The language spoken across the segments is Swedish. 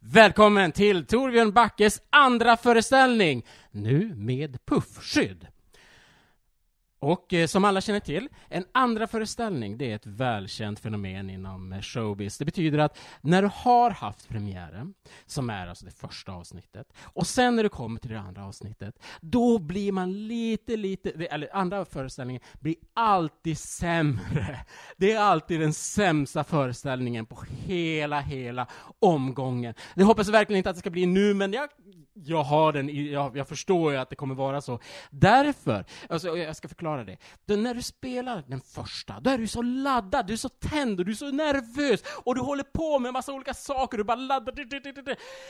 Välkommen till Torbjörn Backes andra föreställning, nu med puffskydd. Och eh, som alla känner till, en andra föreställning det är ett välkänt fenomen inom eh, showbiz. Det betyder att när du har haft premiären, som är alltså det första avsnittet, och sen när du kommer till det andra avsnittet, då blir man lite, lite, eller andra föreställningen blir alltid sämre. Det är alltid den sämsta föreställningen på hela, hela omgången. Det hoppas jag verkligen inte att det ska bli nu, men jag jag har den, i, jag, jag, förstår ju att det kommer vara så. Därför, alltså, jag ska förklara det. Då när du spelar den första, då är du så laddad, du är så tänd och du är så nervös och du håller på med en massa olika saker, du bara laddar.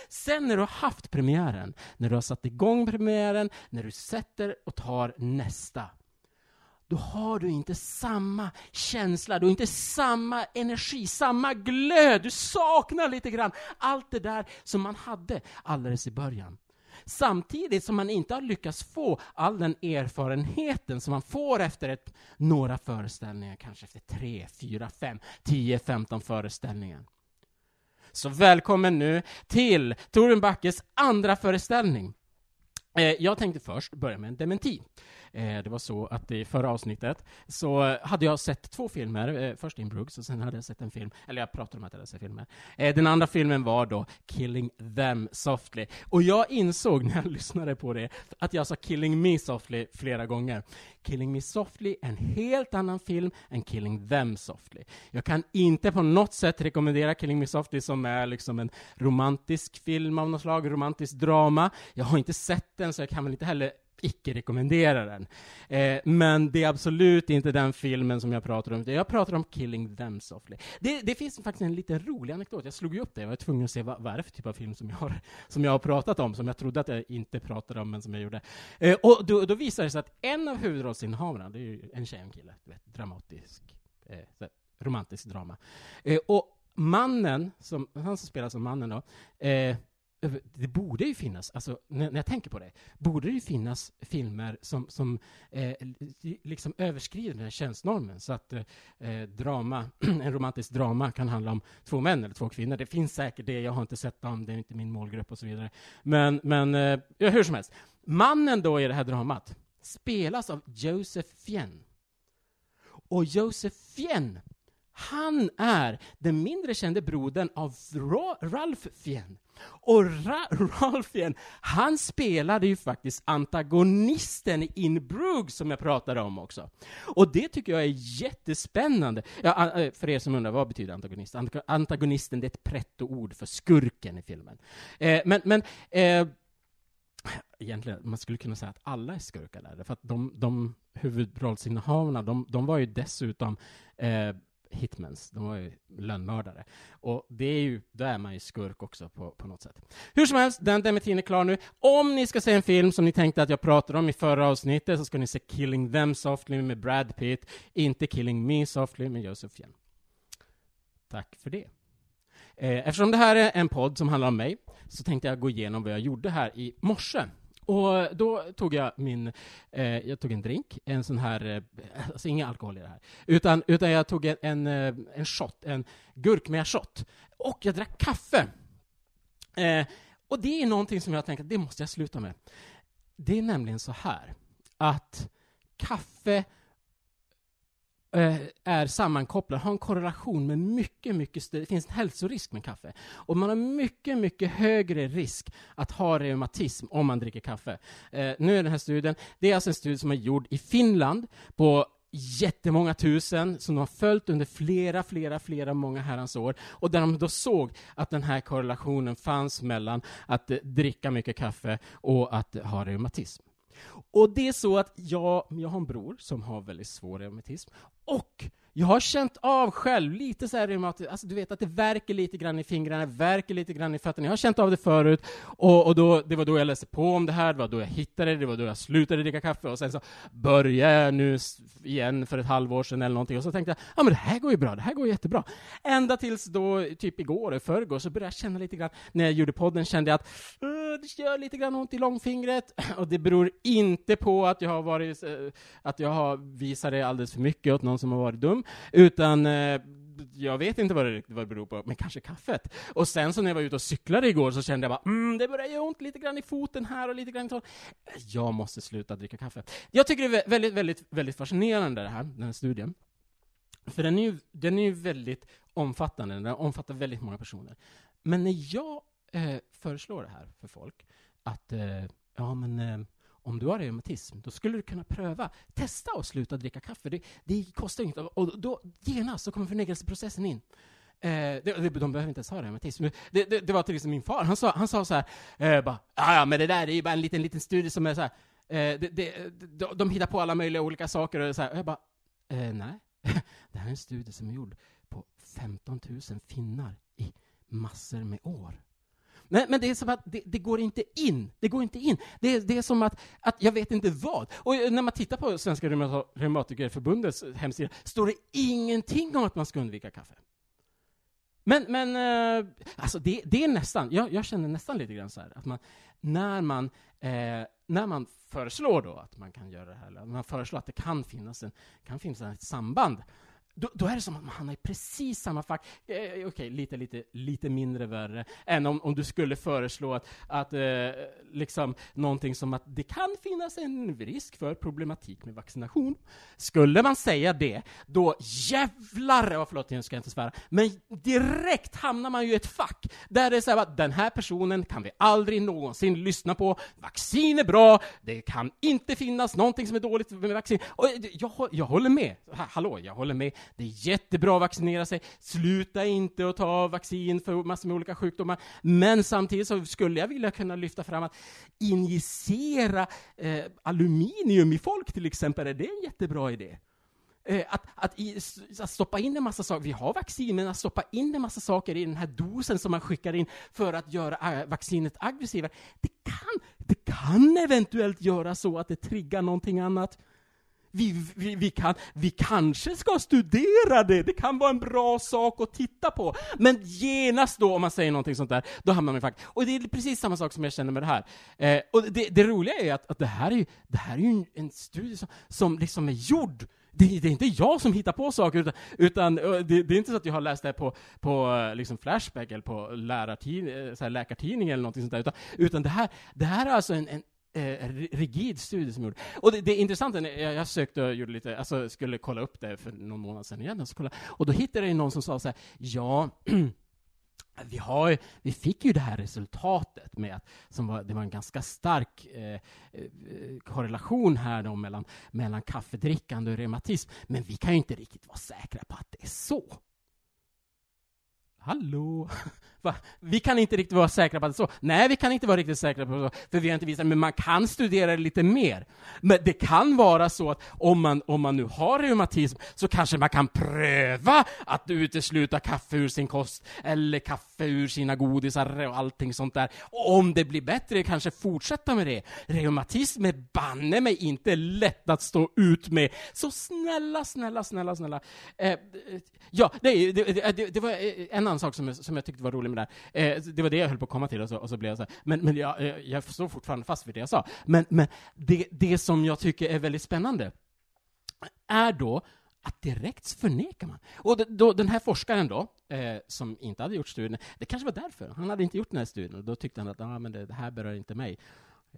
Sen när du har haft premiären, när du har satt igång premiären, när du sätter och tar nästa, då har du inte samma känsla, du har inte samma energi, samma glöd. Du saknar lite grann allt det där som man hade alldeles i början. Samtidigt som man inte har lyckats få all den erfarenheten som man får efter ett, några föreställningar, kanske efter tre, fyra, fem, tio, femton föreställningar. Så välkommen nu till Torun Backes andra föreställning. Eh, jag tänkte först börja med en dementi. Eh, det var så att i förra avsnittet så hade jag sett två filmer, eh, först In Brooks och sen hade jag sett en film, eller jag pratade om att jag hade sett filmer. Eh, den andra filmen var då Killing Them Softly. Och jag insåg när jag lyssnade på det att jag sa Killing Me Softly flera gånger. Killing Me Softly är en helt annan film än Killing Them Softly. Jag kan inte på något sätt rekommendera Killing Me Softly som är liksom en romantisk film av något slag, romantisk drama. Jag har inte sett den så jag kan väl inte heller icke-rekommendera den. Eh, men det är absolut inte den filmen som jag pratar om. Jag pratar om Killing Them Softly. Det, det finns faktiskt en liten rolig anekdot. Jag slog ju upp det. Jag var tvungen att se vad, vad är det för typ av film som jag, har, som jag har pratat om, som jag trodde att jag inte pratade om, men som jag gjorde. Eh, och då, då visade det sig att en av huvudrollsinnehavarna, det är ju en tjej och en kille, vet, dramatisk, eh, romantisk drama. Eh, och mannen, som, han som spelar som mannen då, eh, det borde ju finnas, alltså, när, när, jag tänker på det, borde det ju finnas filmer som, som eh, liksom överskrider den här könsnormen, så att eh, eh drama, en romantisk drama kan handla om två män eller två kvinnor. Det finns säkert det, jag har inte sett dem, det är inte min målgrupp och så vidare. Men, men eh, hur som helst, mannen då i det här dramat spelas av Joseph Fien. Och Joseph Fien han är den mindre kände brodern av Ralf Fien. Och Ra Ralph Fien, han spelade ju faktiskt antagonisten i In Brugge som jag pratade om också. Och det tycker jag är jättespännande. Ja, för er som undrar, vad betyder antagonist? Antagonisten, det är ett pretto-ord för skurken i filmen. Eh, men, men eh, egentligen, man skulle kunna säga att alla är skurkar där, för att de, de huvudrollsinnehavarna, de, de var ju dessutom eh, hitmans, de var ju lönnmördare. Och det är ju, då är man ju skurk också på, på något sätt. Hur som helst, den demetin är klar nu. Om ni ska se en film som ni tänkte att jag pratade om i förra avsnittet så ska ni se Killing Them Softly med Brad Pitt, inte Killing Me Softly med Joseph Yen. Tack för det. Eh, eftersom det här är en podd som handlar om mig så tänkte jag gå igenom vad jag gjorde här i morse. Och då tog jag min, eh, jag tog en drink, en sån här, eh, alltså ingen alkohol i det här, utan, utan jag tog en, en, eh, en shot, en gurkmeja-shot. Och jag drack kaffe. Eh, och det är någonting som jag tänker, det måste jag sluta med. Det är nämligen så här, att kaffe Eh, är sammankopplad, har en korrelation med mycket, mycket större, det finns en hälsorisk med kaffe. Och man har mycket, mycket högre risk att ha reumatism om man dricker kaffe. Eh, nu är den här studien, det är alltså en studie som är gjord i Finland på jättemånga tusen som de har följt under flera, flera, flera många herrans år och där de då såg att den här korrelationen fanns mellan att eh, dricka mycket kaffe och att ha reumatism. Och det är så att jag, jag har en bror som har väldigt svår reumatism, och jag har känt av själv, lite så här reumatiskt, alltså du vet att det verkar lite grann i fingrarna, verkar lite grann i fötterna. Jag har känt av det förut, och, och då, det var då jag läste på om det här, det var då jag hittade det, det var då jag slutade dricka kaffe, och sen så började jag nu igen för ett halvår sedan eller någonting, och så tänkte jag, ja men det här går ju bra, det här går jättebra. Ända tills då, typ igår, i förrgår, så började jag känna lite grann, när jag gjorde podden kände jag att det gör lite grann ont i långfingret, och det beror inte på att jag har varit, eh, att jag har visat det alldeles för mycket åt någon någon som har varit dum, utan eh, jag vet inte vad det, vad det beror på, men kanske kaffet. Och sen så när jag var ute och cyklade igår så kände jag bara, mm, det börjar göra ont lite grann i foten här och lite grann i tån. Jag måste sluta dricka kaffe. Jag tycker det är väldigt, väldigt, väldigt fascinerande det här, den här studien. För den är ju, den är ju väldigt omfattande, den omfattar väldigt många personer. Men när jag eh, föreslår det här för folk, att eh, ja men eh, om du har reumatism, då skulle du kunna pröva, testa att sluta dricka kaffe. Det, det kostar inget. Och då genast så kommer förnekelseprocessen in. Eh, det, de behöver inte ens ha reumatism. Det, det, det, var till exempel min far, han sa, han sa så här, eh, bara, ja men det där är ju bara en liten, liten studie som är så här, eh, det, det, de, de hittar på alla möjliga olika saker och så här. Och jag bara, eh, nej, det här är en studie som är gjord på 15 000 finnar i massor med år. Men, men det är som att det, det, går inte in. Det går inte in. Det är, det är som att, att jag vet inte vad. Och när man tittar på Svenska Reumatikerförbundets hemsida står det ingenting om att man ska undvika kaffe. Men, men eh, alltså det, det är nästan, jag, jag, känner nästan lite grann så här, att man, när man, eh, när man föreslår då att man kan göra det här, eller man föreslår att det kan finnas, en, kan finnas ett samband då, då, är det som att man hamnar i precis samma fack. Eh, eh Okej, okay, lite, lite, lite mindre värre än om, om du skulle föreslå att, att eh, liksom någonting som att det kan finnas en risk för problematik med vaccination. Skulle man säga det, då jävlar, oh, förlåt, jag ska inte svära, men direkt hamnar man ju i ett fack där det är så här att den här personen kan vi aldrig någonsin lyssna på. Vaccin är bra, det kan inte finnas någonting som är dåligt med vaccin. Och eh, jag, jag håller med. Hallå, jag håller med. Det är jättebra att vaccinera sig. Sluta inte att ta vaccin för massor med olika sjukdomar. Men samtidigt så skulle jag vilja kunna lyfta fram att injicera eh, aluminium i folk till exempel, är det en jättebra idé? Eh, att, att, i, att, stoppa in en massa saker, vi har vaccin, men att stoppa in en massa saker i den här dosen som man skickar in för att göra eh, vaccinet aggressivare, det kan, det kan eventuellt göra så att det triggar någonting annat vi, vi, vi, kan, vi kanske ska studera det, det kan vara en bra sak att titta på. Men genast då, om man säger någonting sånt där, då hamnar man i fack. Och det är precis samma sak som jag känner med det här. Eh, och det, det, roliga är att, att det här är ju, det här är ju en, en studie som, som liksom är gjord det, det, är inte jag som hittar på saker, utan, utan eh, det, det, är inte så att jag har läst det på, på eh, liksom Flashback eller på lärartid, eh, så här läkartidning eller någonting sånt där, utan, utan det, här, det här är alltså en, en eh, rigid studie som gjorde. Och det, det är intressant, jag, jag sökte och gjorde lite, alltså skulle kolla upp det för någon månad sedan igen, och, så kolla, och då hittade jag någon som sa så här, ja, vi, har, vi fick ju det här resultatet med att som var, det var en ganska stark eh, eh korrelation här då mellan, mellan kaffedrickande och reumatism, men vi kan ju inte riktigt vara säkra på att det är så. Hallå? Va? Vi kan inte riktigt vara säkra på att det är så. Nej, vi kan inte vara riktigt säkra på det, för vi har inte visat men man kan studera det lite mer. Men det kan vara så att om man, om man nu har reumatism, så kanske man kan pröva att utesluta kaffe ur sin kost, eller kaffe ur sina godisar och allting sånt där. Och om det blir bättre, kanske fortsätta med det. Reumatism är banne mig inte lätt att stå ut med. Så snälla, snälla, snälla, snälla. Eh, ja, det, det, det, det var en annan sak som som jag tyckte var rolig med det här. Eh, det var det jag höll på att komma till, och så, och så blev jag så här. Men, men jag, eh, jag står fortfarande fast vid det jag sa. Men, men det, det som jag tycker är väldigt spännande är då att direkt förnekar man. Och då, den här forskaren då, eh, som inte hade gjort studien, det kanske var därför. Han hade inte gjort den här studien, och då tyckte han att ah, men det, det här berör inte mig.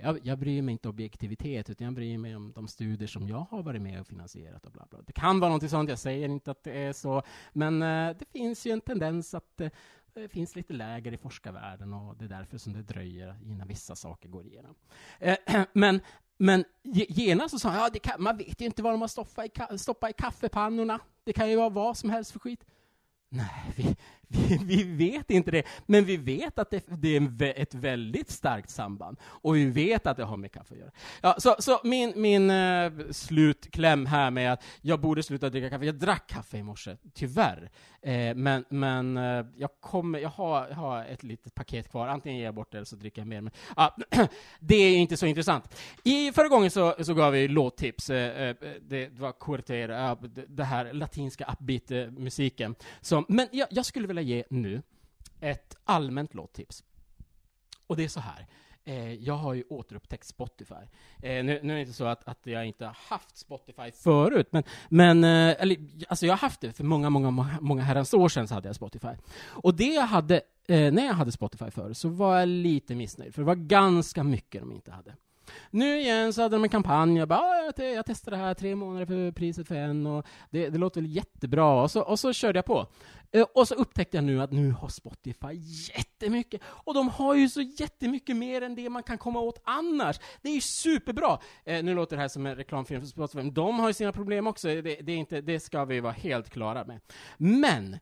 Jag, jag bryr mig inte om objektivitet, utan jag bryr mig om de studier som jag har varit med och finansierat och bla bla. Det kan vara något sånt, jag säger inte att det är så, men eh, det finns ju en tendens att eh, det finns lite läger i forskarvärlden och det är därför som det dröjer innan vissa saker går igenom. Eh, men, men genast så sa han, ja, kan, man vet ju inte vad de har stoppat i, stoppa i kaffepannorna. Det kan ju vara vad som helst för skit. Nej, vi, vi, vi, vet inte det, men vi vet att det, det, är ett väldigt starkt samband. Och vi vet att det har med kaffe att göra. Ja, så, så min, min eh, slutkläm här med att jag borde sluta dricka kaffe. Jag drack kaffe i morse, tyvärr. Eh, men men eh, jag, kommer, jag, har, jag har ett litet paket kvar. Antingen ger jag bort det eller så dricker jag mer. Men, uh, det är inte så intressant. I förra gången så, så gav vi låttips. Eh, det, var Cortera, det här latinska upbeat-musiken. Men jag, jag skulle vilja ge nu ett allmänt låttips. Och det är så här. Eh, jag har ju återupptäckt Spotify. Eh, nu, nu, är det inte så att, att jag inte har haft Spotify förut, men, men eh, eller, alltså jag har haft det för många, många, många, många herrans år sedan så hade jag Spotify. Och det jag hade, eh, när jag hade Spotify förut så var jag lite missnöjd, för det var ganska mycket de inte hade. Nu igen så hade de en kampanj, jag bara, ah, jag, jag testade det här, tre månader för priset för en, och det, det låter väl jättebra, och så, och så körde jag på. Eh, och så upptäckte jag nu att nu har Spotify jättemycket, och de har ju så jättemycket mer än det man kan komma åt annars. Det är ju superbra! Eh, nu låter det här som en reklamfilm för Spotify, men de har ju sina problem också, det, det, är inte, det ska vi vara helt klara med. Men,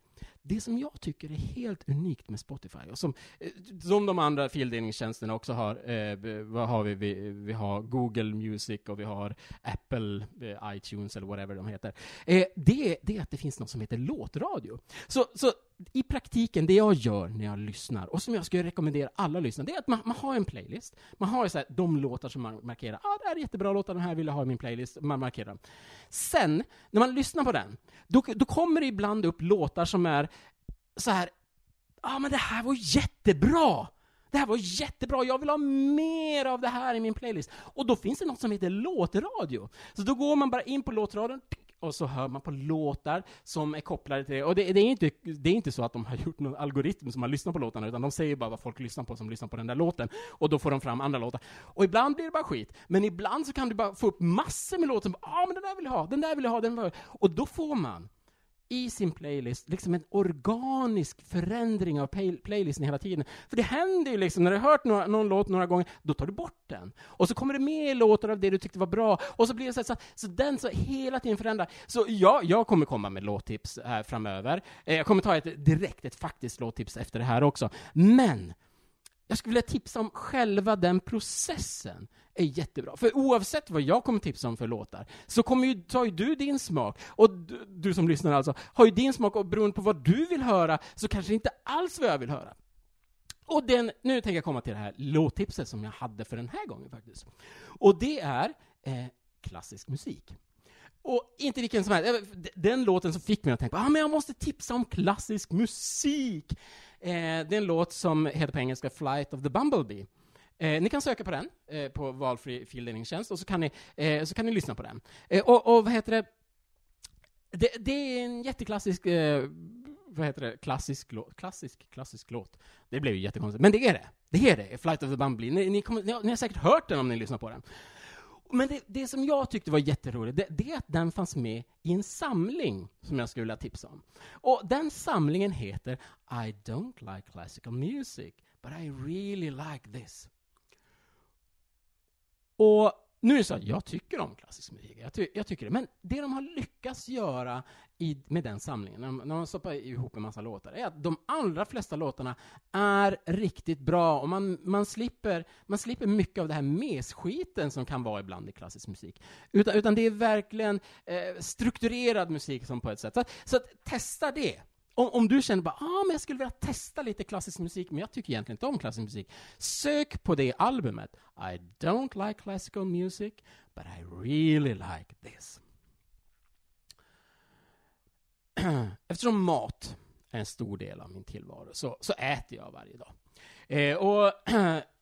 det som jag tycker är helt unikt med Spotify, och som, eh, som de andra fildelningstjänsterna också har, eh, vad har vi? vi? vi? har Google Music och vi har Apple eh, iTunes eller whatever de heter. Eh, det, det är att det finns något som heter låtradio. Så, så i praktiken, det jag gör när jag lyssnar, och som jag skulle rekommendera alla att lyssna, det är att man, man har en playlist. Man har så här, de låtar som man markerar. Ja, ah, det här är jättebra låtar, den här vill jag ha i min playlist. Man markerar dem. Sen, när man lyssnar på den, då, då kommer det ibland upp låtar som är så här, ja ah, men det här var jättebra! Det här var jättebra, jag vill ha mer av det här i min playlist. Och då finns det något som heter låtradio. Så då går man bara in på låtradion, och så hör man på låtar som är kopplade till det. Och det, det, är inte, det är inte så att de har gjort någon algoritm som har lyssnat på låtarna, utan de säger bara vad folk lyssnar på som lyssnar på den där låten. Och då får de fram andra låtar. Och ibland blir det bara skit, men ibland så kan du bara få upp massor med låtar som ah, men den där vill jag ha, den där vill jag ha, den vill jag ha. Och då får man i sin playlist, liksom en organisk förändring av play playlisten hela tiden. För det händer ju liksom, när du har hört några, någon låt några gånger, då tar du bort den. Och så kommer det mer låtar av det du tyckte var bra, och så blir det så, så, så den så hela tiden förändrar. Så ja, jag kommer komma med låttips här framöver. Eh, jag kommer ta ett direkt, ett faktiskt låttips efter det här också. Men jag skulle vilja tipsa om själva den processen är jättebra. För oavsett vad jag kommer tipsa om för låtar, så kommer ju, tar ju du din smak, och du, du, som lyssnar alltså, har ju din smak, och beroende på vad du vill höra, så kanske inte alls vad jag vill höra. Och den, nu tänker jag komma till det här låttipset som jag hade för den här gången faktiskt. Och det är eh, klassisk musik. Och inte vilken som helst. Den låten som fick mig att tänka, ah, men jag måste tipsa om klassisk musik. Eh, det är en låt som heter på engelska Flight of the Bumblebee. Eh, ni kan söka på den eh, på valfri fildelningstjänst, och så kan ni, eh, så kan ni lyssna på den. Eh, och, och, vad heter det? Det, det är en jätteklassisk, eh, vad heter det, klassisk låt, klassisk, klassisk låt. Det blev ju jättekonstigt, men det är det. Det är det, Flight of the Bumblebee. Ni, ni, kommer, ni, ni har säkert hört den om ni lyssnar på den. Men det, det, som jag tyckte var jätteroligt, det, det, är att den fanns med i en samling som jag skulle vilja tipsa om. Och den samlingen heter I don't like classical music, but I really like this. Och nu är det så att jag tycker om klassisk musik, jag, ty jag, tycker det. Men det de har lyckats göra i, med den samlingen, när de, när de stoppar ihop en massa låtar, är att de allra flesta låtarna är riktigt bra och man, man, slipper, man slipper mycket av det här messkiten som kan vara ibland i klassisk musik. Utan, utan det är verkligen eh, strukturerad musik som på ett sätt. Så, så att, testa det! Om, om, du känner bara ah, men jag skulle vilja testa lite klassisk musik, men jag tycker egentligen inte om klassisk musik. Sök på det albumet. I don't like classical music, but I really like this. Eftersom mat är en stor del av min tillvaro, så, så äter jag varje dag. Eh, och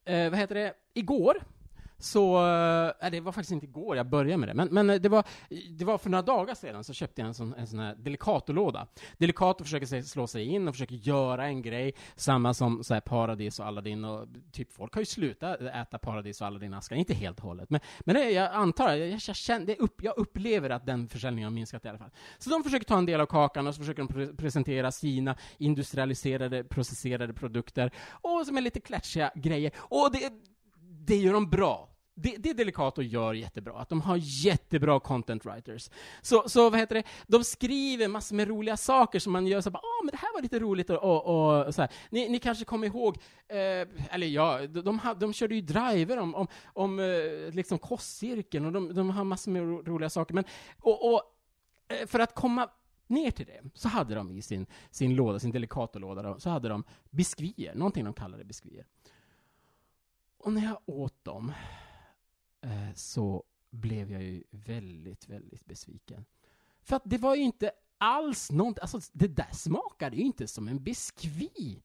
eh, vad heter det? Igår så, äh, det var faktiskt inte igår jag började med det, men, men eh, det, var, det var för några dagar sedan så köpte jag en sån, en sån här Delicato-låda. Delicato försöker slå sig in och försöker göra en grej, samma som så här, Paradis och Aladdin och typ folk har ju slutat äta Paradis och Aladdin-askar, inte helt och hållet, men, men det, jag antar, jag, jag, känner, upp, jag upplever att den försäljningen har minskat i alla fall. Så de försöker ta en del av kakan och så försöker de pre presentera sina industrialiserade, processerade produkter, och som är lite klatschiga grejer. Och det, det gör de bra det, det Delicato gör jättebra, att de har jättebra content writers. Så, så vad heter det, de skriver massor med roliga saker som man gör så bara, ah, men det här var lite roligt och, och, och så här. Ni, ni kanske kommer ihåg, eh, eller ja, de, de, de körde ju driver om, om, om eh, liksom kostcirkeln och de, de har massor med ro, roliga saker. Men, och, och eh, för att komma ner till det, så hade de i sin, sin låda, sin Delicato-låda, så hade de biskvier, någonting de kallade biskvier. Och när jag åt dem, Eh, så blev jag ju väldigt, väldigt besviken. För att det var ju inte alls något, alltså det där smakade ju inte som en biskvi.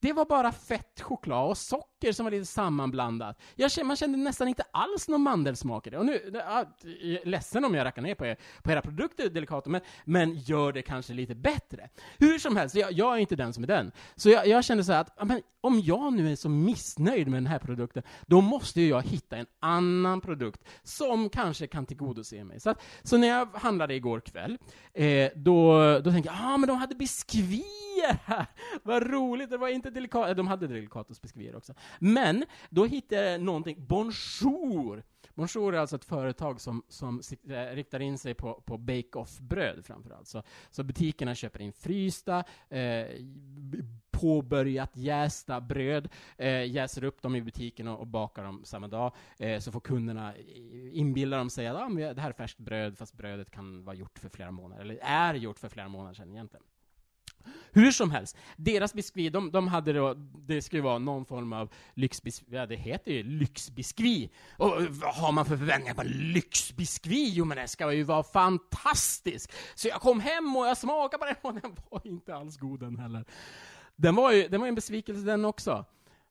Det var bara fett, choklad och socker socker som var lite sammanblandat. Jag kände, man kände nästan inte alls någon mandelsmak i det. Och nu, ja, jag är ledsen om jag rackar ner på, er, på era produkter, Delicato, men, men gör det kanske lite bättre. Hur som helst, jag, jag är inte den som är den. Så jag, jag kände så här att, men, om jag nu är så missnöjd med den här produkten, då måste ju jag hitta en annan produkt som kanske kan tillgodose mig. Så, att, så när jag handlade igår kväll, eh, då, då tänkte jag, ah, men de hade biskvier här! Vad roligt, det var inte delikat, de hade Delicatos biskvier också. Men, då hittade jag någonting, Bonjour! Bonjour är alltså ett företag som, som äh, riktar in sig på, på bake-off-bröd framför allt. Så, så butikerna köper in frysta, eh, påbörjat jästa bröd, eh, jäser upp dem i butiken och, och bakar dem samma dag, eh, så får kunderna inbilla dem sig att ah, det här är färskt bröd, fast brödet kan vara gjort för flera månader, eller är gjort för flera månader sedan egentligen. Hur som helst, deras biskvi, de, de hade då, det skulle vara någon form av lyxbiskvi, ja det heter ju lyxbiskvi. Och vad har man för förväntningar på lyxbiskvi? Jo men det ska ju vara fantastisk! Så jag kom hem och jag smakade på den och den var inte alls god den heller. Den var ju, den var en besvikelse den också.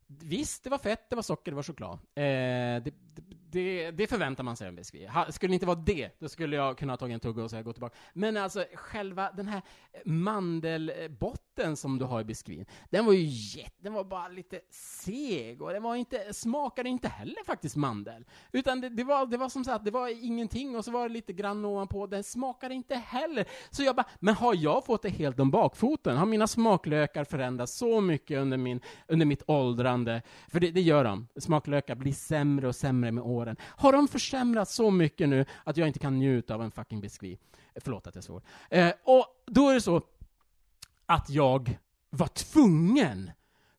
Visst, det var fett, det var socker, det var choklad. Eh, det, det, det, förväntar man sig av en whisky. Skulle det inte vara det, då skulle jag kunna ha tagit en tugga och säga gå tillbaka. Men alltså, själva den här mandelbotten som du har i biskvin, den var ju jätte, den var bara lite seg, och den var inte, smakade inte heller faktiskt mandel. Utan det, det var, det var som sagt, det var ingenting, och så var det lite grann ovanpå, den smakade inte heller. Så jag bara, men har jag fått det helt om bakfoten? Har mina smaklökar förändrats så mycket under, min, under mitt åldrande? För det, det gör de. Smaklökar blir sämre och sämre med åren. Har de försämrats så mycket nu att jag inte kan njuta av en fucking biskvi? Eh, förlåt att jag svor. Eh, och då är det så att jag var tvungen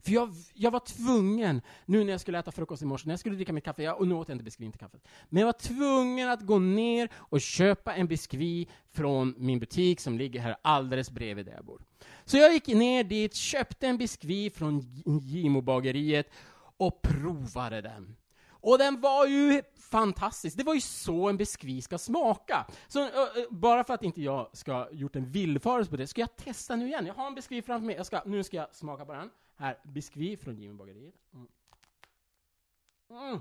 för jag, jag var tvungen, nu när jag skulle äta frukost i morse, när jag skulle dricka mitt kaffe, jag, och nu åt jag inte biskvin till kaffet, men jag var tvungen att gå ner och köpa en biskvi från min butik som ligger här alldeles bredvid där jag bor. Så jag gick ner dit, köpte en biskvi från Gimo-bageriet och provade den. Och den var ju fantastisk. Det var ju så en biskvi ska smaka. Så uh, bara för att inte jag ska ha gjort en villfarelse på det, ska jag testa nu igen. Jag har en biskvi framför mig. Jag ska, nu ska jag smaka på den. Här, biskvi från Jimmy bageriet. Mm. Mm.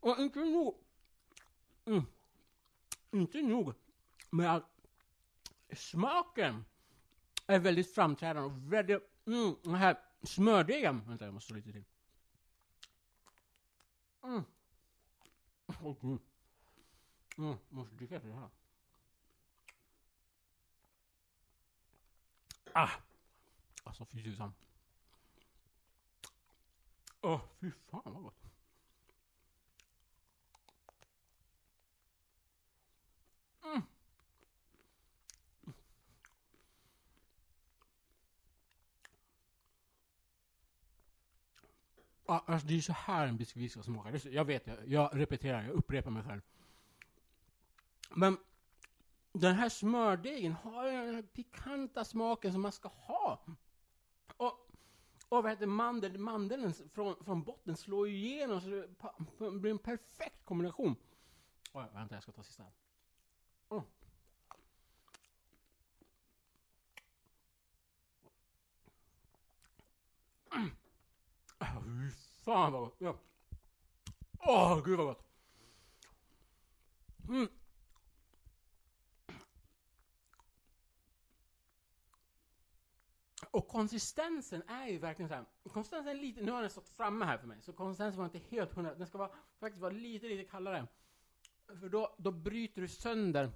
Och inte nog... Mm. Inte nog med att smaken är väldigt framträdande och väldigt... Mm, den här smördegen... Vänta, jag måste slå lite till. Mm. Oh, mm. Mm, måste dricka efter det här. Ah! Alltså fy tusan. Åh, oh, fy fan vad gott. Mm. Alltså det är så här en biskvi ska smaka. Jag vet, jag repeterar, jag upprepar mig själv. Men den här smördegen har den här pikanta smaken som man ska ha. Och, och vad heter mandel, mandeln från, från botten slår ju igenom så det blir en perfekt kombination. Oj, vänta, jag ska ta sista. Oh. Mm. Fy fan vad gott! Ja. Åh, oh, gud vad gott! Mm. Och konsistensen är ju verkligen så här. Konsistensen är lite, nu har den stått framme här för mig, så konsistensen var inte helt hundra. Den ska vara, faktiskt vara lite, lite kallare. För då, då bryter du sönder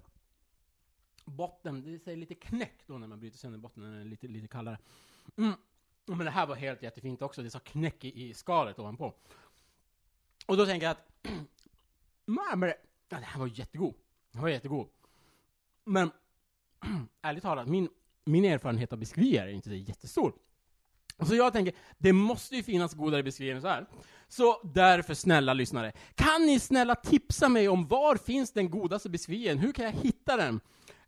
botten, det säger lite knäck då när man bryter sönder botten, när den är lite, lite kallare. Mm. Men det här var helt jättefint också, det sa knäck i, skalet ovanpå. Och då tänker jag att, nej men det, ja, det här var jättegod. Det var jättegod. Men, ärligt talat, min min erfarenhet av biskvier är inte så jättestor. Så jag tänker, det måste ju finnas godare biskvier än så här. Så därför, snälla lyssnare, kan ni snälla tipsa mig om var finns den godaste biskvien? Hur kan jag hitta den?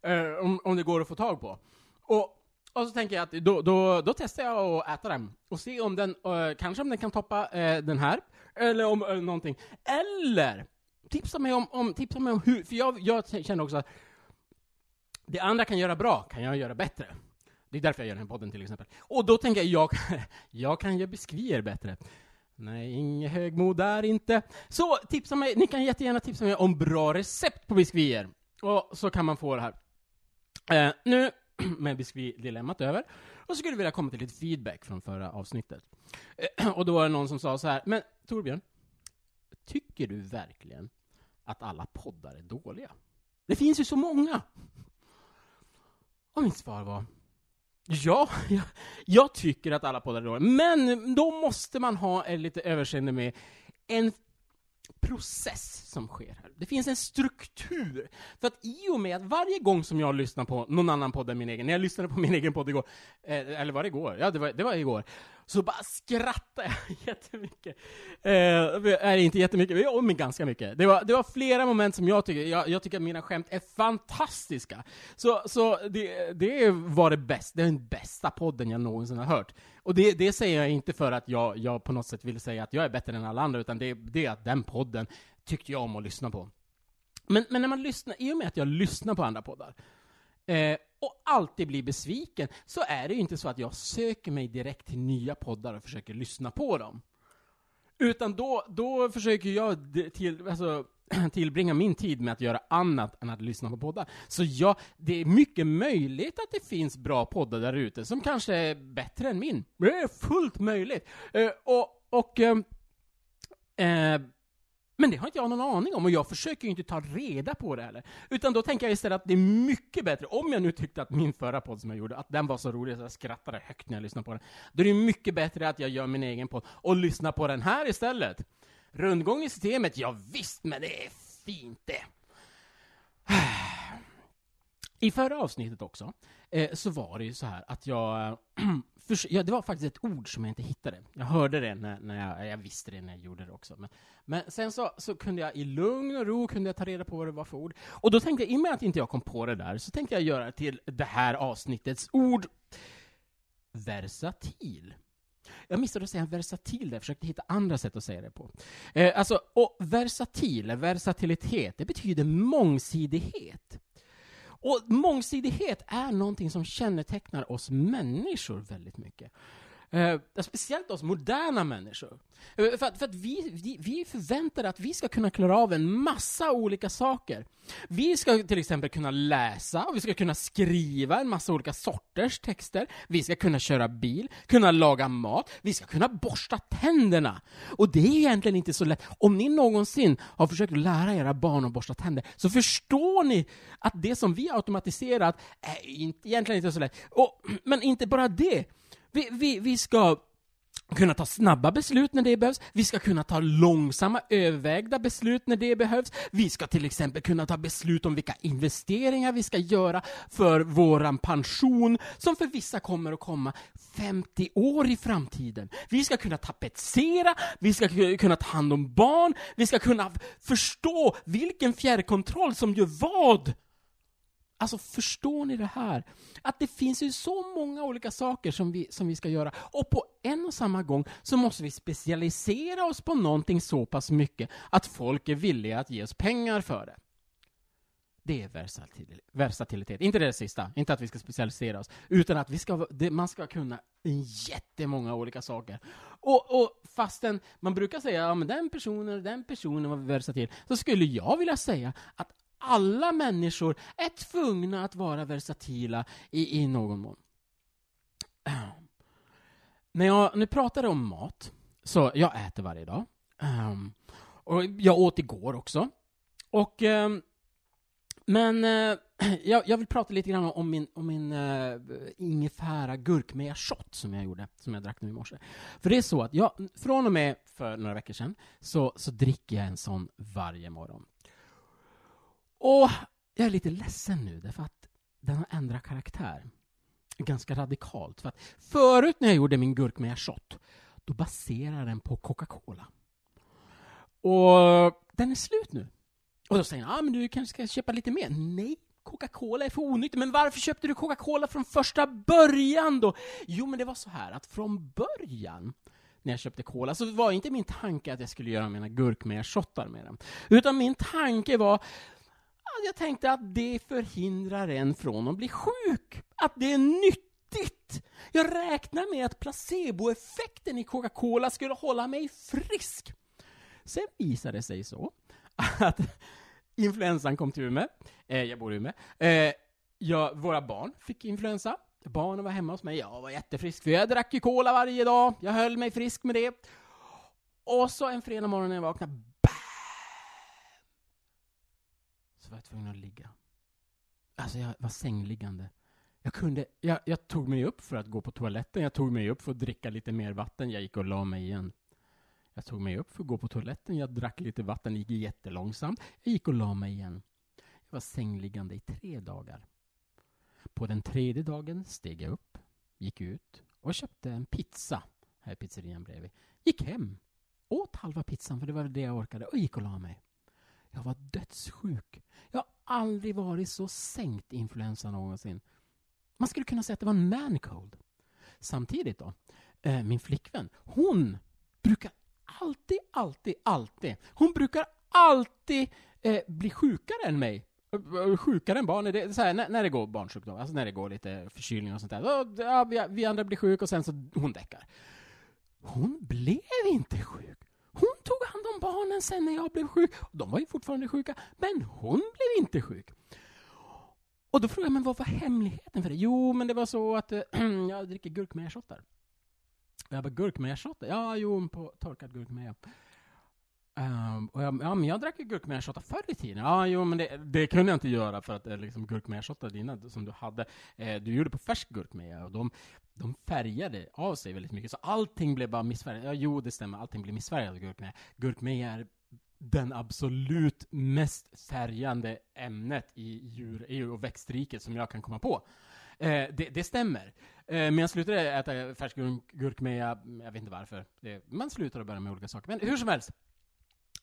Eh, om, om det går att få tag på. Och, och så tänker jag att då, då, då testar jag att äta den och se om den, uh, kanske om den kan toppa uh, den här, eller om uh, någonting. Eller, tipsa mig om, om, tipsa mig om hur, för jag, jag känner också att det andra kan göra bra, kan jag göra bättre. Det är därför jag gör den här podden till exempel. Och då tänker jag, jag, jag kan göra biskvier bättre. Nej, inget högmod där inte. Så tipsa mig, ni kan jättegärna tipsa mig om bra recept på biskvier. Och så kan man få det här. Eh, nu med biskvi-dilemmat över. Och så skulle vi vilja komma till lite feedback från förra avsnittet. Eh, och då var det någon som sa så här, men Torbjörn, tycker du verkligen att alla poddar är dåliga? Det finns ju så många! Och mitt svar var, ja, jag, jag tycker att alla poddar är dåliga, men då måste man ha lite överseende med en process som sker här. Det finns en struktur. För att i och med att varje gång som jag lyssnar på någon annan podd än min egen, när jag lyssnade på min egen podd igår, eh, eller var det igår? Ja, det var, det var igår. Så bara skrattade jag jättemycket. Eh, inte jättemycket, men ganska mycket. Det var, det var flera moment som jag tycker, jag, jag tycker att mina skämt är fantastiska. Så, så det, det var det bästa, den bästa podden jag någonsin har hört. Och det, det säger jag inte för att jag, jag på något sätt vill säga att jag är bättre än alla andra, utan det, det är att den podden tyckte jag om att lyssna på. Men, men när man lyssnar, i och med att jag lyssnar på andra poddar, eh, och alltid blir besviken, så är det ju inte så att jag söker mig direkt till nya poddar och försöker lyssna på dem. Utan då, då försöker jag till, alltså, tillbringa min tid med att göra annat än att lyssna på poddar. Så ja, det är mycket möjligt att det finns bra poddar där ute som kanske är bättre än min. Det är fullt möjligt. Eh, och, och eh, eh, men det har inte jag någon aning om, och jag försöker ju inte ta reda på det heller. Utan då tänker jag istället att det är mycket bättre, om jag nu tyckte att min förra podd som jag gjorde, att den var så rolig så jag skrattade högt när jag lyssnade på den. Då är det mycket bättre att jag gör min egen podd och lyssnar på den här istället. Rundgång i systemet, ja visst, men det är fint det. I förra avsnittet också, eh, så var det ju så här att jag, eh, för, ja, det var faktiskt ett ord som jag inte hittade. Jag hörde det när, när jag, jag visste det när jag gjorde det också. Men, men sen så, så kunde jag i lugn och ro kunde jag ta reda på vad det var för ord. Och då tänkte jag, i och med att inte jag kom på det där, så tänkte jag göra till det här avsnittets ord versatil. Jag missade att säga versatil där, jag försökte hitta andra sätt att säga det på. Eh, alltså, och versatil, versatilitet, det betyder mångsidighet. Och mångsidighet är någonting som kännetecknar oss människor väldigt mycket. Eh, speciellt oss moderna människor. Eh, för, att, för att vi, vi, vi förväntar att vi ska kunna klara av en massa olika saker. Vi ska till exempel kunna läsa, och vi ska kunna skriva en massa olika sorters texter. Vi ska kunna köra bil, kunna laga mat, vi ska kunna borsta tänderna. Och det är egentligen inte så lätt. Om ni någonsin har försökt lära era barn att borsta tänder, så förstår ni att det som vi automatiserat är inte, egentligen inte så lätt. Och, men inte bara det. Vi, vi, vi ska kunna ta snabba beslut när det behövs. Vi ska kunna ta långsamma, övervägda beslut när det behövs. Vi ska till exempel kunna ta beslut om vilka investeringar vi ska göra för våran pension, som för vissa kommer att komma 50 år i framtiden. Vi ska kunna tapetsera, vi ska kunna ta hand om barn, vi ska kunna förstå vilken fjärrkontroll som gör vad Alltså förstår ni det här? Att det finns ju så många olika saker som vi, som vi ska göra. Och på en och samma gång så måste vi specialisera oss på någonting så pass mycket att folk är villiga att ge oss pengar för det. Det är versatilitet. Inte det sista, inte att vi ska specialisera oss, utan att vi ska, det, man ska kunna jättemånga olika saker. Och, och fastän man brukar säga, ja men den personen, den personen var versatil, så skulle jag vilja säga att alla människor är tvungna att vara versatila i, i någon mån. När jag nu pratade om mat, så jag äter varje dag. Um, och jag åt igår också. Och, um, men uh, jag, jag, vill prata lite grann om min, om min uh, ingefära gurkmeja shot som jag gjorde, som jag drack nu i morse. För det är så att jag, från och med för några veckor sedan, så, så dricker jag en sån varje morgon. Och jag är lite ledsen nu, därför att den har ändrat karaktär. Ganska radikalt. För att förut när jag gjorde min gurkmeja shot, då baserade den på Coca-Cola. Och den är slut nu. Och då säger han, ah, men du kanske ska köpa lite mer? Nej, Coca-Cola är för onyttigt. Men varför köpte du Coca-Cola från första början då? Jo, men det var så här att från början när jag köpte cola, så var inte min tanke att jag skulle göra mina gurkmeja-shottar med den. Utan min tanke var, jag tänkte att det förhindrar en från att bli sjuk. Att det är nyttigt! Jag räknar med att placeboeffekten i Coca-Cola skulle hålla mig frisk. Sen visade det sig så att influensan kom till Umeå. Eh, jag bor i Umeå. Eh, jag, våra barn fick influensa. Barnen var hemma hos mig. Jag var jättefrisk, för jag drack ju cola varje dag. Jag höll mig frisk med det. Och så en fredag morgon när jag vaknade, Så var jag tvungen att ligga. Alltså, jag var sängliggande. Jag, kunde, jag, jag tog mig upp för att gå på toaletten, jag tog mig upp för att dricka lite mer vatten, jag gick och la mig igen. Jag tog mig upp för att gå på toaletten, jag drack lite vatten, det gick jättelångsamt. Jag gick och la mig igen. Jag var sängliggande i tre dagar. På den tredje dagen steg jag upp, gick ut och köpte en pizza här i pizzerian bredvid. Gick hem, åt halva pizzan, för det var det jag orkade, och gick och la mig. Jag var dödssjuk. Jag har aldrig varit så sänkt influensa någonsin. Man skulle kunna säga att det var en man cold. Samtidigt då, eh, min flickvän, hon brukar alltid, alltid, alltid, hon brukar alltid eh, bli sjukare än mig. Eh, sjukare än barnen, det, så här, när, när det går barnsjukdom, alltså när det går lite förkylning och sånt där. Då, ja, vi, vi andra blir sjuka och sen så hon däckar. Hon blev inte sjuk. Tog hand om barnen sen när jag blev sjuk. De var ju fortfarande sjuka, men hon blev inte sjuk. Och då frågade jag, men vad var hemligheten för det? Jo, men det var så att äh, jag dricker gurkmejashottar. Jag bara, gurkmejashottar? Ja, jo, på torkad gurkmeja. Um, och jag, ja, men jag drack ju gurkmejashottar förr i tiden. Ja, jo, men det, det kunde jag inte göra för att eh, liksom, gurkmejashottar dina som du hade, eh, du gjorde på färsk gurkmeja och de, de färgade av sig väldigt mycket. Så allting blev bara missfärgat. Ja, jo, det stämmer. Allting blev missfärgat av gurkmeja. Gurkmeja är den absolut mest färgande ämnet i djur och växtriket som jag kan komma på. Eh, det, det, stämmer. Eh, men jag slutade äta färsk gurkmeja, jag vet inte varför. Det, man slutar att börja med olika saker. Men hur som helst.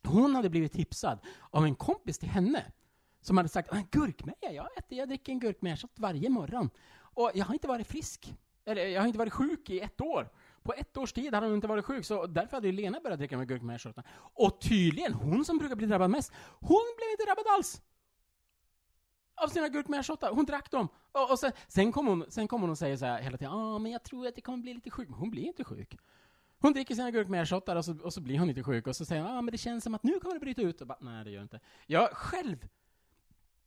Hon hade blivit tipsad av en kompis till henne som hade sagt ah, gurkmeja, jag äter, jag dricker en gurkmeja varje morgon. Och jag har inte varit frisk. Eller jag har inte varit sjuk i ett år. På ett års tid hade hon inte varit sjuk, så därför hade ju Lena börjat dricka med gurkmejashottar. Och tydligen, hon som brukar bli drabbad mest, hon blev inte drabbad alls! Av sina gurkmejashottar. Hon drack dem. Och, och sen, sen kommer hon, sen kom hon och säger så här hela tiden, ja ah, men jag tror att det kommer bli lite sjuk. Men hon blir inte sjuk. Hon dricker sina gurkmejashottar och så, och så blir hon inte sjuk. Och så säger hon, ah, men det känns som att nu kommer det bryta ut. Och bara, nej det gör det inte. Jag själv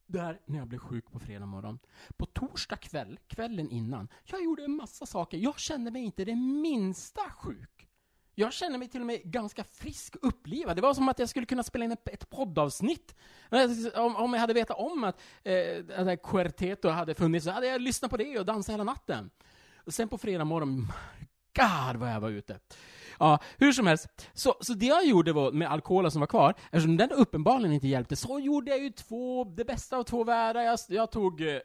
där när jag blev sjuk på fredag morgon. På torsdag kväll, kvällen innan, jag gjorde en massa saker. Jag kände mig inte det minsta sjuk. Jag kände mig till och med ganska frisk och upplivad. Det var som att jag skulle kunna spela in ett, ett poddavsnitt. Om, om jag hade vetat om att eh, att Quarteto hade funnits, så hade jag lyssnat på det och dansat hela natten. Och sen på fredag morgon, God vad jag var ute. Ja, hur som helst. Så, så det jag gjorde var, med alkoholen som var kvar, eftersom den uppenbarligen inte hjälpte, så gjorde jag ju två, det bästa av två världar. Jag, jag tog eh,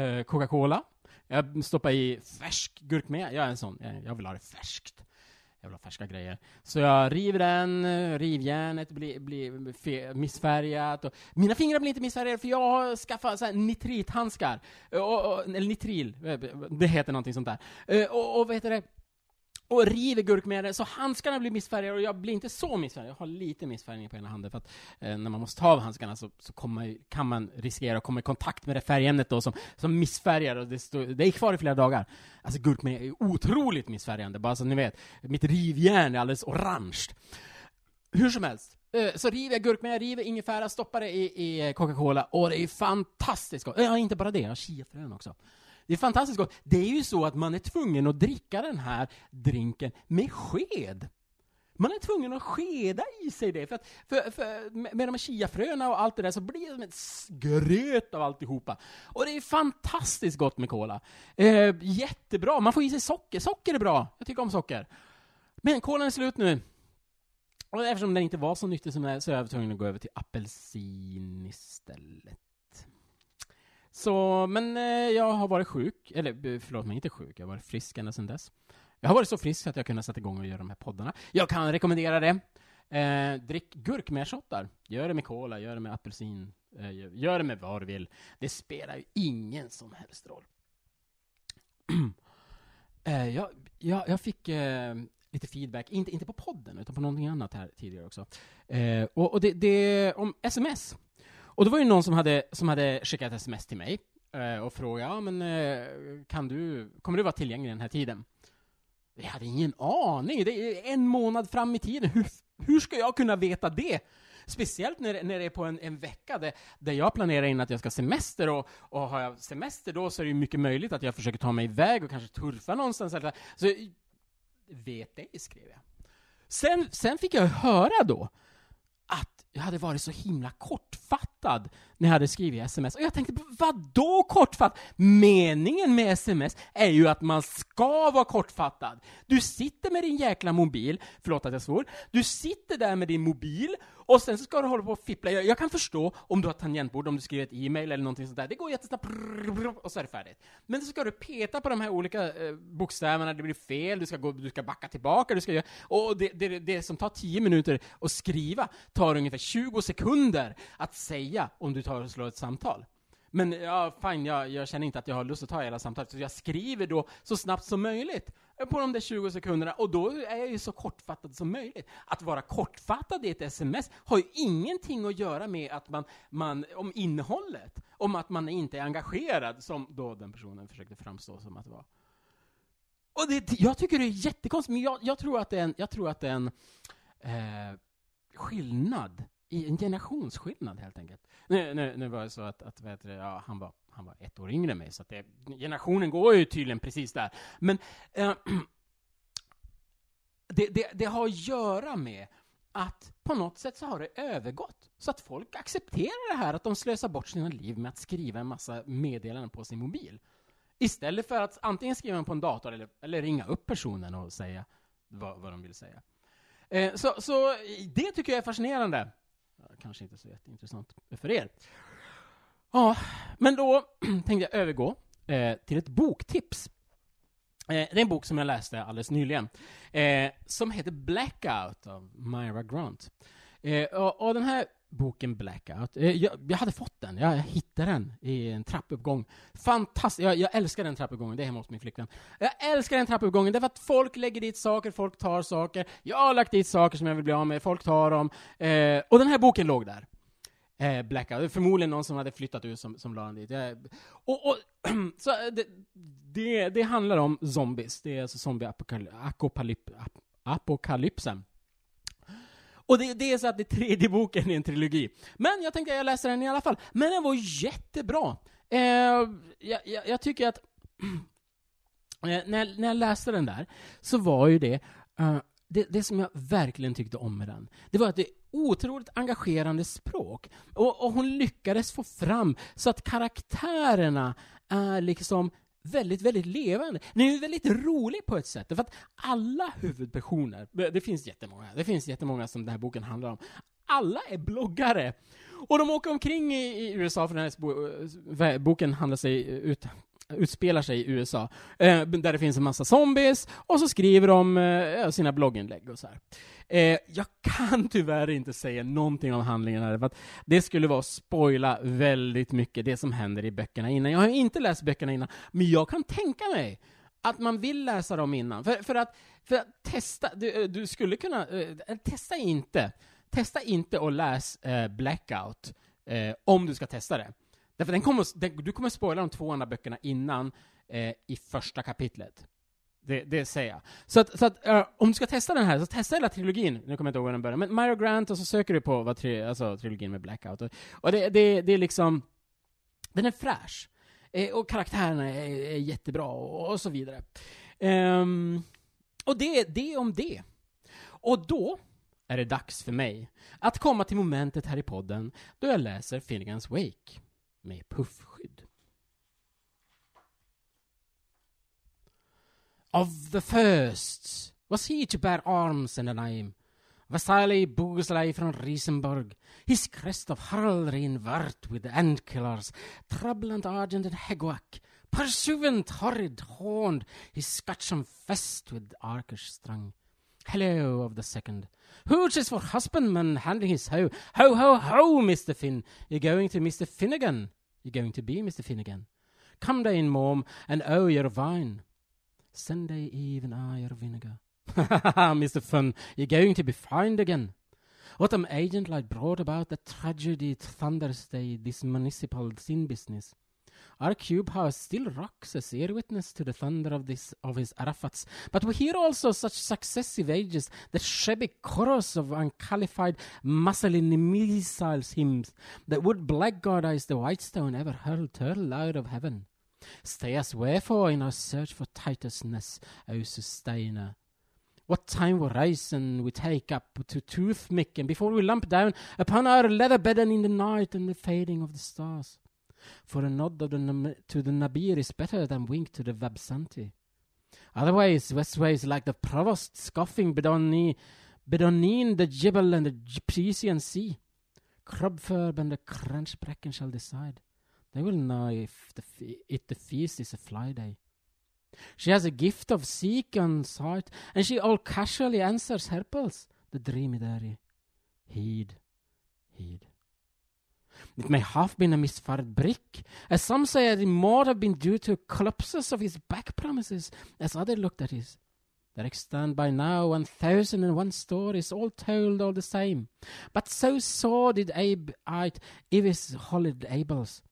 eh Coca-Cola, jag stoppade i färsk gurkmeja, jag är en sån, jag vill ha det färskt. Jag vill ha färska grejer. Så jag river den, rivjärnet blir, blir missfärgat. Och mina fingrar blir inte missfärgade för jag har skaffat så här nitrithandskar. Och, och, eller nitril, eh, det heter någonting sånt där. Eh, och, och vad heter det? Och river gurkmeja så handskarna blir missfärgade och jag blir inte så missfärgad. Jag har lite missfärgning på ena handen för att eh, när man måste ta av handskarna så, så man, kan man riskera att komma i kontakt med det färgämnet då som, som missfärgar och det, stå, det är kvar i flera dagar. Alltså gurkmeja är otroligt missfärgande, bara så ni vet. Mitt rivjärn är alldeles orange. Hur som helst, eh, så river jag gurkmeja, river ingefära, stoppar det i, i Coca-Cola och det är fantastiskt gott. Ja, inte bara det, jag har chiafrön också. Det är fantastiskt gott. Det är ju så att man är tvungen att dricka den här drinken med sked. Man är tvungen att skeda i sig det, för, att, för, för med de här chiafröna och allt det där så blir det som ett gröt av alltihopa. Och det är fantastiskt gott med cola. Eh, jättebra, man får i sig socker. Socker är bra, jag tycker om socker. Men kolan är slut nu. Och eftersom den inte var så nyttig som den är så är jag tvungen att gå över till apelsin istället. Så, men eh, jag har varit sjuk, eller eh, förlåt mig, inte sjuk, jag har varit frisk ända sedan dess. Jag har varit så frisk att jag kunnat sätta igång och göra de här poddarna. Jag kan rekommendera det. Eh, drick gurkmejashottar. Gör det med cola, gör det med apelsin, eh, gör det med vad du vill. Det spelar ju ingen som helst roll. eh, jag, jag, jag, fick eh, lite feedback, inte, inte på podden, utan på någonting annat här tidigare också. Eh, och, och det, det, om sms. Och det var ju någon som hade, som hade skickat sms till mig. eh, och frågade, ja men eh, kan du, kommer du vara tillgänglig den här tiden? Jag hade ingen aning, det är en månad fram i tiden, hur, hur ska jag kunna veta det? Speciellt när, när det är på en, en vecka där, där jag planerar in att jag ska ha semester och, och har jag semester då så är det ju mycket möjligt att jag försöker ta mig iväg och kanske turfa någonstans eller så. Vet det, skrev jag. Sen, sen fick jag höra då att jag hade varit så himla kortfattad när jag hade skrivit sms. Och jag tänkte, vad då kortfattad? Meningen med sms är ju att man ska vara kortfattad. Du sitter med din jäkla mobil, förlåt att jag svor, du sitter där med din mobil och sen så ska du hålla på och fippla. Jag, jag kan förstå om du har tangentbord, om du skriver ett e-mail eller någonting sånt där. Det går jättesnabbt, och så är det färdigt. Men så ska du peta på de här olika eh, bokstäverna, det blir fel, du ska, gå, du ska backa tillbaka, du ska göra... Och det, det, det som tar 10 minuter att skriva tar ungefär 20 sekunder att säga om du tar och slår ett samtal. Men ja, fine, jag, jag, känner inte att jag har lust att ta hela samtalet, så jag skriver då så snabbt som möjligt eh, på de där 20 sekunderna, och då är jag ju så kortfattad som möjligt. Att vara kortfattad i ett sms har ju ingenting att göra med att man, man, om innehållet, om att man inte är engagerad, som då den personen försökte framstå som att vara. Och det, jag tycker det är jättekonstigt, men jag, jag tror att det är en, jag tror att det är en eh, skillnad i en generationsskillnad helt enkelt. Nu, nu, nu var det så att, att vet du, ja, han, var, han var ett år yngre än mig, så att det, generationen går ju tydligen precis där. Men äh, det, det, det har att göra med att på något sätt så har det övergått. Så att folk accepterar det här att de slösar bort sina liv med att skriva en massa meddelanden på sin mobil. Istället för att antingen skriva på en dator eller, eller ringa upp personen och säga vad, vad de vill säga. Eh, så, så det tycker jag är fascinerande kanske inte så jätteintressant för er. Ja, men då tänkte jag övergå eh, till ett boktips. Eh, det är en bok som jag läste alldeles nyligen, eh, som heter Blackout av Myra Grant. Eh, och, och, den här boken Blackout, eh, jag, jag, hade fått den, jag, jag hittade den i en trappuppgång. Fantastiskt, jag, jag, älskar den trappuppgången, det är hemma hos min flickvän. Jag älskar den trappuppgången därför att folk lägger dit saker, folk tar saker. Jag har lagt dit saker som jag vill bli av med, folk tar dem. Eh, och den här boken låg där. Eh, Blackout, förmodligen någon som hade flyttat ut som, som la den dit. Jag, och, och så eh, det, det, det, handlar om zombies, det är alltså zombie-apokalypsen. Och det, det, är så att det är tredje boken i en trilogi. Men jag tänkte att jag läser den i alla fall. Men den var jättebra. Eh, jag, jag, jag, tycker att eh, när, när jag läste den där, så var ju det, eh, det, det som jag verkligen tyckte om med den, det var att det är otroligt engagerande språk. Och, och hon lyckades få fram så att karaktärerna är liksom väldigt, väldigt levande. Den är ju väldigt rolig på ett sätt, för att alla huvudpersoner, det finns jättemånga, det finns jättemånga som den här boken handlar om, alla är bloggare. Och de åker omkring i, i USA, för den här eh, boken handlar sig ut, utspelar sig i USA, eh, där det finns en massa zombies, och så skriver de eh, sina blogginlägg och så här. Eh, jag kan tyvärr inte säga någonting om handlingen här, för att det skulle vara att spoila väldigt mycket det som händer i böckerna innan. Jag har inte läst böckerna innan, men jag kan tänka mig att man vill läsa dem innan. För, för, att, för att testa, du, eh, du skulle kunna, eh, testa inte, testa inte att läsa eh, Blackout eh, om du ska testa det. Därför den kommer, den, du kommer spoila de två andra böckerna innan eh, i första kapitlet. Det, det säger jag. Så att, så att uh, om du ska testa den här, så testa hela trilogin. Nu kommer jag inte ihåg hur den börjar, men Mario Grant, och så söker du på vad tri, alltså, trilogin med Blackout. Och, och det, det, det är liksom, den är fräsch. Eh, och karaktärerna är, är jättebra, och, och så vidare. Um, och det, det om det. Och då är det dags för mig att komma till momentet här i podden då jag läser Finnegans Wake med puffskydd. Of the first was he to bear arms in the name. Vasali Boguslav from Riesenburg, his crest of heraldry vert with endkillers, troubled argent and hegwak, pursuant horrid horned, his scutcheon fest with arkish strung. Hello of the second. Hooch is for husbandman handling his hoe. Ho, ho, ho, Mr. Finn. You're going to Mr. Finnegan. You're going to be Mr. Finnegan. Come down, mom, and oh your vine. Sunday eve and I are vinegar. ha ha Mr. Fun, you're going to be fined again. What am agent like brought about the tragedy Thunder's Day, this municipal sin business? Our cube house still rocks as ear witness to the thunder of this of his Arafats. But we hear also such successive ages the shabby chorus of unqualified Mussolini missiles hymns that would blackguard blackguardize the white stone ever hurled turtle out of heaven. Stay us wherefore in our search for Titusness, O sustainer. What time we rise and we take up to toothpick, and before we lump down upon our leather bed and in the night and the fading of the stars. For a nod the to the Nabir is better than wink to the Vabsanti. Otherwise, westways like the provost scoffing Bedoni, Bedonin, the Jibble and the Gypsian sea. Crubfurb and the Crunchbrecken shall decide. They will know if the the feast is a fly day. She has a gift of seek on sight, and she all casually answers Herpels, the dreamy dairy. Heed, heed. It may have been a misfired brick, as some say it might have been due to collapses of his back promises, as others looked at his. There extant by now one thousand and one stories, all told all the same. But so saw did Abe eyed Ivis Hollid Abels.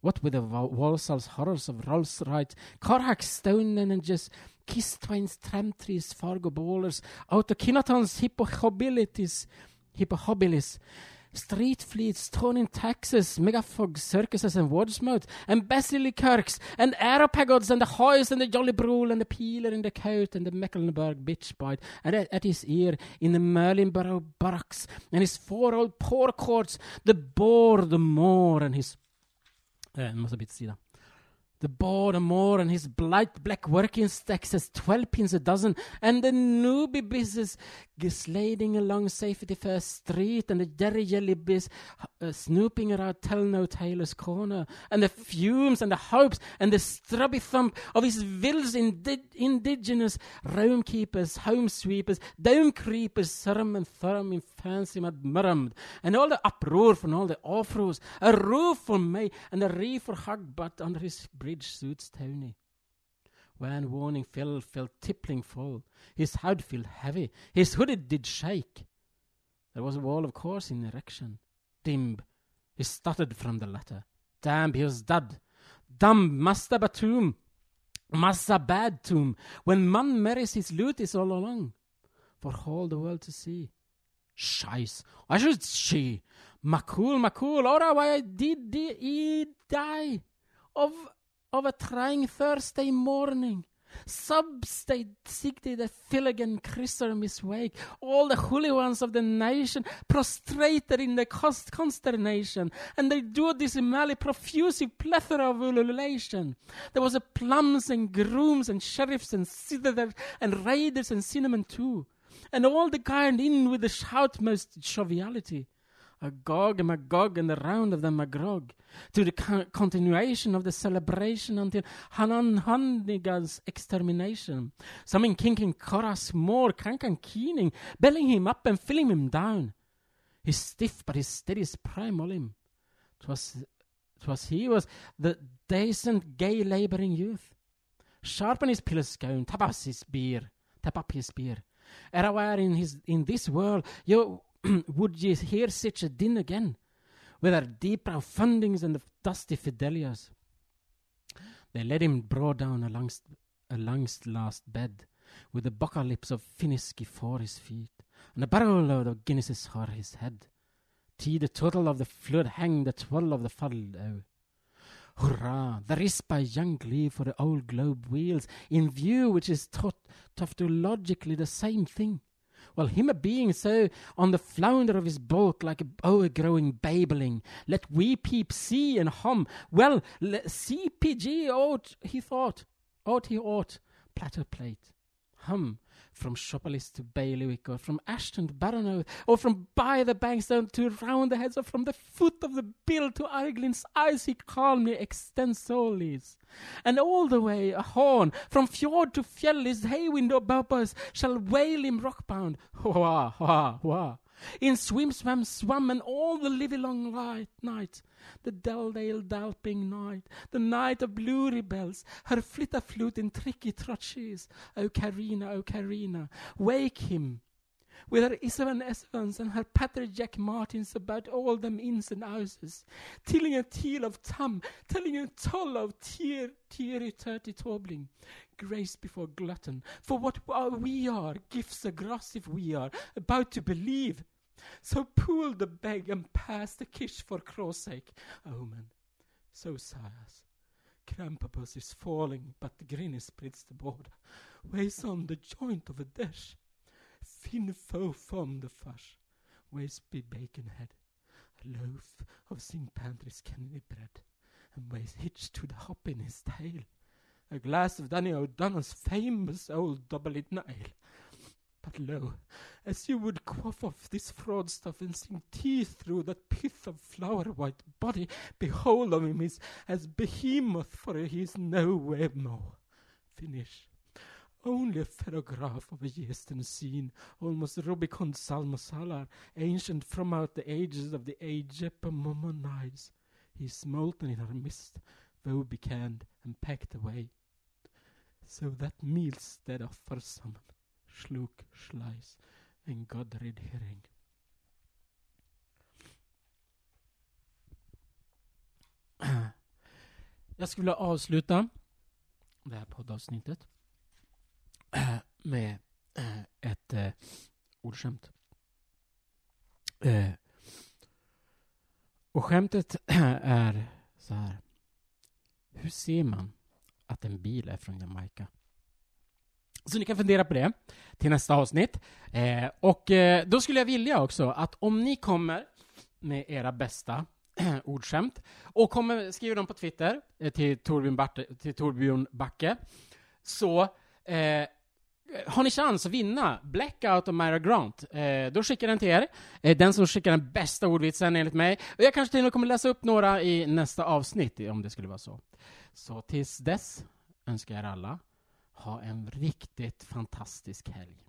What with the Walsal's horrors of Rolls Royce, Corhack Stone just Kistwain's Tramtrees, Fargo ballers, out of Kinaton's Hippohobilities, Hippohobilis, Street fleets, torn in Texas, megafogs, circuses and Wordsmouth, and Basilicurks, and Aeropagods, and the Hoys, and the Jolly Brule, and the Peeler, and the Coat, and the Mecklenburg bitch bite, and at, at his ear, in the Merlinborough barracks, and his four old poor courts, the boar, the moor, and his Eh, måste byta sida. The moor, and his blight black working stacks as twelve pins a dozen, and the newbie business sliding along Safety First Street, and the Jerry Jelly biz uh, snooping around Tell No Taylor's corner, and the fumes and the hopes and the strubby thump of his vills indi- indigenous roam keepers, home sweepers, down creepers, Surum and Thurum in fancy mad murmmed, and all the uproar from all the offrows, a roof for May, and a reef for Hug Butt under his bridge suits Tony. When warning fell, felt tippling full. His head felt heavy. His hooded did shake. There was a wall of course in erection. Dimb. He stuttered from the letter. Damn, he was dead. Dumb, Master Batum. Bad tomb. When man marries his loot is all along. For all the world to see. Scheiß. I should she. Macul, macul. Ora, why did he die? Of of a trying Thursday morning. Substate Sigty the Filligan Christer Miss Wake, all the holy ones of the nation prostrated in the cost consternation, and they do this mally profusive plethora of ululation. There was a plums and grooms and sheriffs and citadels and raiders and cinnamon too, and all the kind in with the shoutmost joviality. Agog and Magog and the round of the Magrog, to the con- continuation of the celebration until Hanan Handiga's extermination. Some in kinking Koras more, Kankan keening, belling him up and filling him down. He's stiff, but his steady as prime olim. Twas, twas he was the decent, gay labouring youth. Sharpen his pillar scone, tap up his beer, tap up his Eraware in his in this world, you would ye hear such a din again, with our deep brow fundings and the dusty fidelias? They led him broad down alongst, alongst last bed, with the bucker lips of Finisky for his feet, and a barrel load of Guinnesses o'er his head. Tea the total of the flood hang the twirl of the fuddled out. Hurrah! There is by young Glee for the old globe wheels, in view which is taught tautologically the same thing. Well, him a being so on the flounder of his bulk like a boa growing babbling, let we peep see and hum. Well, le- CPG ought, he thought, ought he ought, platter plate. Hum, from Shopalis to Bailiwick, or from Ashton to Baranow, or from by the banks down to round the heads, or from the foot of the bill to eyes, he calmly extends solis. And all the way a horn, from fjord to fjell, his hay window above us shall wail him rockbound. Wah, wah, wah. In swim, swam, swam, and all the livelong light night, the Deldale dalping night, the night of blue rebels, her flitter flute in tricky trotches. Oh, o Carina, O oh, Carina, wake him. With her Isabel Evans and her Patrick Jack Martins about all them ins and outs, telling a tale of Tam, telling a tale of tear, teary, thirty tobbling, grace before glutton, for what we are, gifts a gross if we are, about to believe. So pull the bag and pass the kish for cross sake, oh, omen. So sighs. Krampus is falling, but the grin spreads the board, weighs on the joint of a dish. Fin foe from the fush, be bacon head, a loaf of St. Patrick's candy bread, and weighs hitched to the hop in his tail, a glass of Danny O'Donnell's famous old double-it nail. But lo, as you would quaff off this fraud stuff and sink teeth through that pith of flower white body, behold of him is as behemoth, for he is nowhere more. Finish. Only a photograph of a yeastern scene, almost Rubicon Salmasalar, ancient from out the ages of the age Epamommonides. He is molten in our mist, though becanned and packed away. So that meal's dead off for summon. Sluk, Schleiss, en Godrid Herring. Jag skulle avsluta det här poddavsnittet med eh, ett eh, ordskämt. Eh, och skämtet är så här. Hur ser man att en bil är från Jamaica? Så ni kan fundera på det till nästa avsnitt. Eh, och eh, då skulle jag vilja också att om ni kommer med era bästa ordskämt och kommer, skriver dem på Twitter eh, till, Torbjörn Backe, till Torbjörn Backe så eh, Eh, har ni chans att vinna Blackout och Myra Grant. Eh, då skickar den till er. Eh, den som skickar den bästa ordvitsen enligt mig. Och jag kanske till och med kommer läsa upp några i nästa avsnitt om det skulle vara så. Så tills dess önskar jag er alla ha en riktigt fantastisk helg.